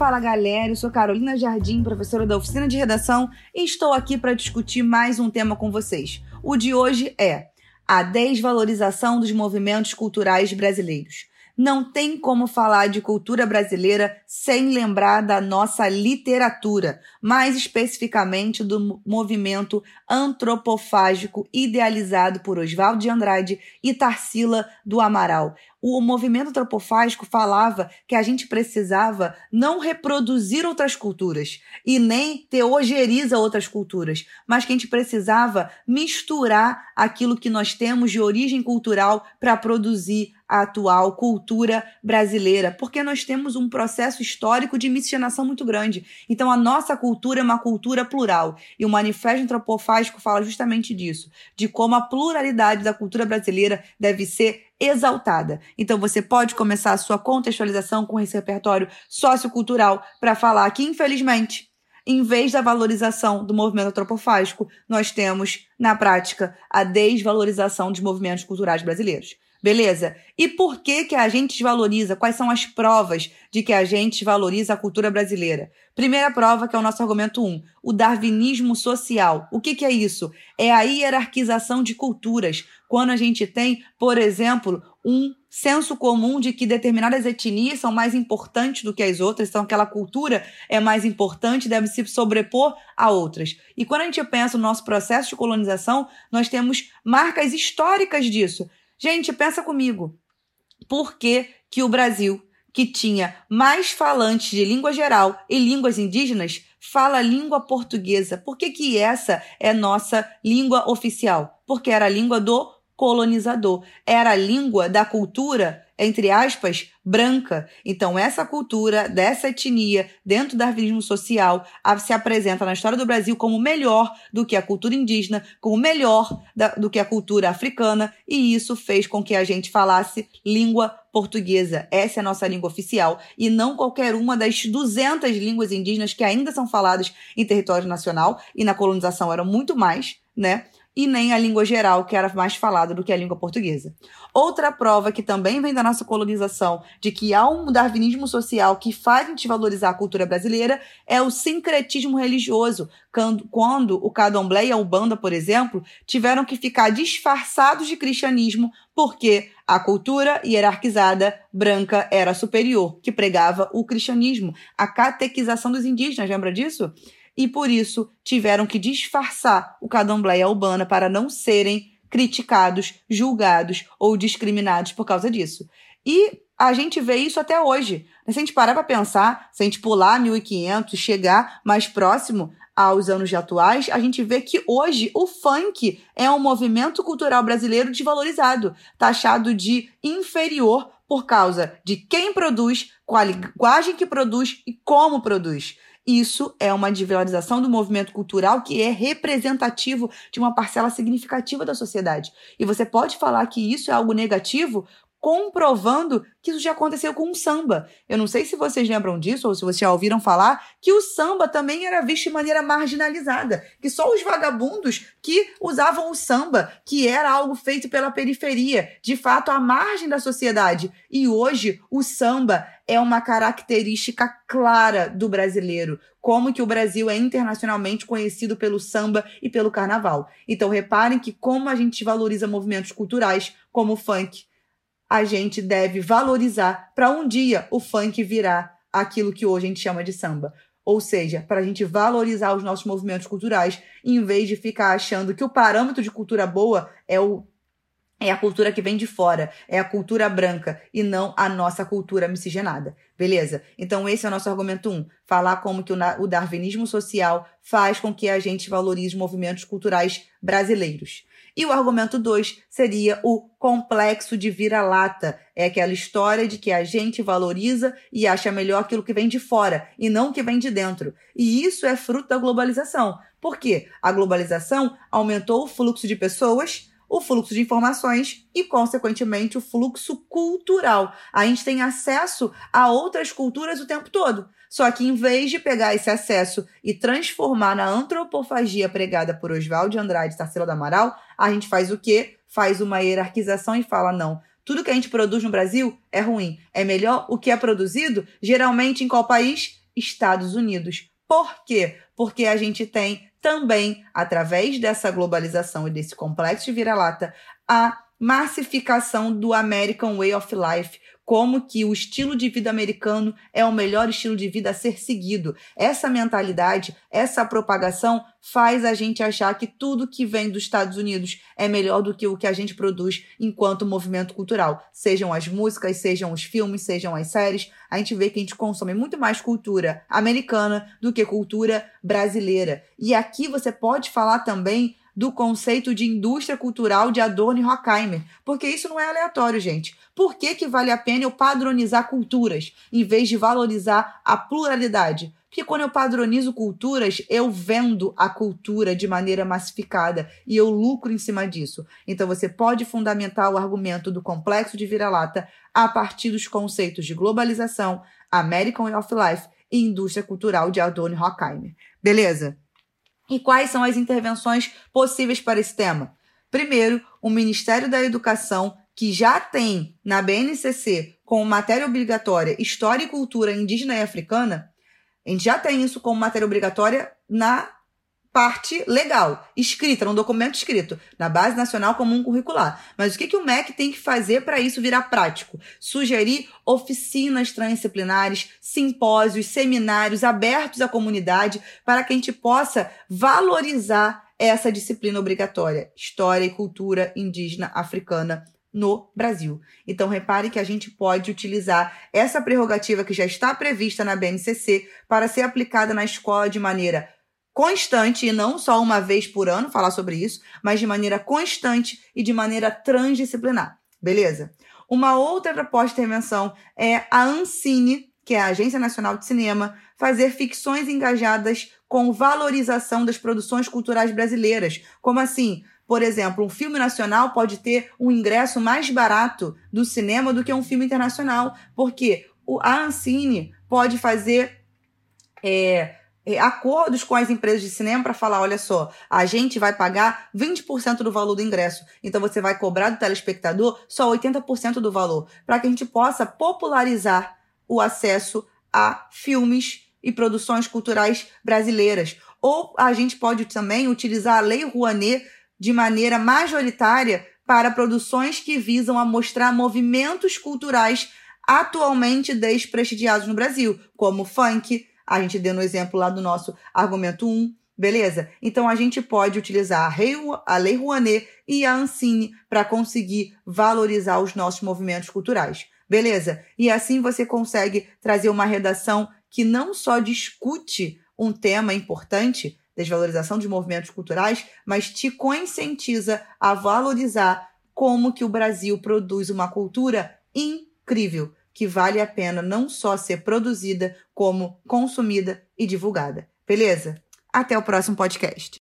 Fala galera, eu sou Carolina Jardim, professora da oficina de redação, e estou aqui para discutir mais um tema com vocês. O de hoje é a desvalorização dos movimentos culturais brasileiros. Não tem como falar de cultura brasileira sem lembrar da nossa literatura, mais especificamente do movimento antropofágico idealizado por Oswaldo de Andrade e Tarsila do Amaral. O movimento antropofágico falava que a gente precisava não reproduzir outras culturas e nem teogeriza outras culturas, mas que a gente precisava misturar aquilo que nós temos de origem cultural para produzir a atual cultura brasileira, porque nós temos um processo histórico de miscigenação muito grande. Então, a nossa cultura é uma cultura plural. E o Manifesto Antropofágico fala justamente disso, de como a pluralidade da cultura brasileira deve ser exaltada. Então, você pode começar a sua contextualização com esse repertório sociocultural para falar que, infelizmente, em vez da valorização do movimento antropofágico, nós temos, na prática, a desvalorização dos movimentos culturais brasileiros. Beleza? E por que que a gente desvaloriza? Quais são as provas de que a gente valoriza a cultura brasileira? Primeira prova, que é o nosso argumento 1, um, o darwinismo social. O que, que é isso? É a hierarquização de culturas. Quando a gente tem, por exemplo, um senso comum de que determinadas etnias são mais importantes do que as outras, então aquela cultura é mais importante, deve se sobrepor a outras. E quando a gente pensa no nosso processo de colonização, nós temos marcas históricas disso. Gente, pensa comigo. Por que, que o Brasil, que tinha mais falantes de língua geral e línguas indígenas, fala língua portuguesa? Por que, que essa é nossa língua oficial? Porque era a língua do colonizador. Era a língua da cultura, entre aspas, branca. Então, essa cultura dessa etnia, dentro do darwinismo social, se apresenta na história do Brasil como melhor do que a cultura indígena, como melhor do que a cultura africana, e isso fez com que a gente falasse língua portuguesa. Essa é a nossa língua oficial, e não qualquer uma das 200 línguas indígenas que ainda são faladas em território nacional, e na colonização eram muito mais, né? E nem a língua geral, que era mais falada do que a língua portuguesa. Outra prova que também vem da nossa colonização de que há um darwinismo social que faz a gente valorizar a cultura brasileira é o sincretismo religioso, quando o candomblé e a ubanda, por exemplo, tiveram que ficar disfarçados de cristianismo porque a cultura hierarquizada branca era superior, que pregava o cristianismo, a catequização dos indígenas, lembra disso? E por isso tiveram que disfarçar o candomblé e a para não serem criticados, julgados ou discriminados por causa disso. E a gente vê isso até hoje. Se a gente parar para pensar, se a gente pular 1500, chegar mais próximo aos anos atuais, a gente vê que hoje o funk é um movimento cultural brasileiro desvalorizado, taxado de inferior por causa de quem produz, qual a linguagem que produz e como produz. Isso é uma desvalorização do movimento cultural que é representativo de uma parcela significativa da sociedade. E você pode falar que isso é algo negativo comprovando que isso já aconteceu com o samba. Eu não sei se vocês lembram disso ou se vocês já ouviram falar que o samba também era visto de maneira marginalizada, que só os vagabundos que usavam o samba, que era algo feito pela periferia, de fato à margem da sociedade. E hoje o samba é uma característica clara do brasileiro, como que o Brasil é internacionalmente conhecido pelo samba e pelo carnaval. Então reparem que como a gente valoriza movimentos culturais como o funk, a gente deve valorizar para um dia o funk virar aquilo que hoje a gente chama de samba. Ou seja, para a gente valorizar os nossos movimentos culturais, em vez de ficar achando que o parâmetro de cultura boa é o é a cultura que vem de fora, é a cultura branca e não a nossa cultura miscigenada. Beleza? Então esse é o nosso argumento 1. Um, falar como que o darwinismo social faz com que a gente valorize os movimentos culturais brasileiros. E o argumento 2 seria o complexo de vira-lata. É aquela história de que a gente valoriza e acha melhor aquilo que vem de fora e não o que vem de dentro. E isso é fruto da globalização. Por quê? A globalização aumentou o fluxo de pessoas, o fluxo de informações e, consequentemente, o fluxo cultural. A gente tem acesso a outras culturas o tempo todo. Só que, em vez de pegar esse acesso e transformar na antropofagia pregada por Oswaldo de Andrade e Tarsila do Amaral, a gente faz o quê? Faz uma hierarquização e fala: não, tudo que a gente produz no Brasil é ruim. É melhor o que é produzido, geralmente em qual país? Estados Unidos. Por quê? Porque a gente tem também, através dessa globalização e desse complexo de vira-lata, a massificação do American Way of Life, como que o estilo de vida americano é o melhor estilo de vida a ser seguido. Essa mentalidade, essa propagação faz a gente achar que tudo que vem dos Estados Unidos é melhor do que o que a gente produz enquanto movimento cultural. Sejam as músicas, sejam os filmes, sejam as séries, a gente vê que a gente consome muito mais cultura americana do que cultura brasileira. E aqui você pode falar também do conceito de indústria cultural de Adorno e Horkheimer, porque isso não é aleatório, gente. Por que, que vale a pena eu padronizar culturas em vez de valorizar a pluralidade? Porque quando eu padronizo culturas, eu vendo a cultura de maneira massificada e eu lucro em cima disso. Então você pode fundamentar o argumento do complexo de vira-lata a partir dos conceitos de globalização, American Way of Life e indústria cultural de Adorno e Horkheimer. Beleza? E quais são as intervenções possíveis para esse tema? Primeiro, o Ministério da Educação, que já tem na BNCC como matéria obrigatória História e Cultura Indígena e Africana, a gente já tem isso como matéria obrigatória na parte legal, escrita, num documento escrito, na Base Nacional Comum Curricular. Mas o que, que o MEC tem que fazer para isso virar prático? Sugerir oficinas transdisciplinares, simpósios, seminários abertos à comunidade para que a gente possa valorizar essa disciplina obrigatória, História e Cultura Indígena Africana no Brasil. Então, repare que a gente pode utilizar essa prerrogativa que já está prevista na BNCC para ser aplicada na escola de maneira constante, e não só uma vez por ano falar sobre isso, mas de maneira constante e de maneira transdisciplinar. Beleza? Uma outra proposta de intervenção é a Ancine, que é a Agência Nacional de Cinema, fazer ficções engajadas com valorização das produções culturais brasileiras. Como assim? Por exemplo, um filme nacional pode ter um ingresso mais barato do cinema do que um filme internacional, porque a Ancine pode fazer é, acordos com as empresas de cinema para falar: olha só, a gente vai pagar 20% do valor do ingresso, então você vai cobrar do telespectador só 80% do valor, para que a gente possa popularizar o acesso a filmes e produções culturais brasileiras. Ou a gente pode também utilizar a Lei Rouanet de maneira majoritária para produções que visam a mostrar movimentos culturais atualmente desprestigiados no Brasil, como funk, a gente deu no exemplo lá do nosso argumento 1, beleza? Então a gente pode utilizar a Lei Rouanet e a Ancine para conseguir valorizar os nossos movimentos culturais, beleza? E assim você consegue trazer uma redação que não só discute um tema importante, desvalorização de movimentos culturais, mas te conscientiza a valorizar como que o Brasil produz uma cultura incrível que vale a pena não só ser produzida, como consumida e divulgada. Beleza? Até o próximo podcast.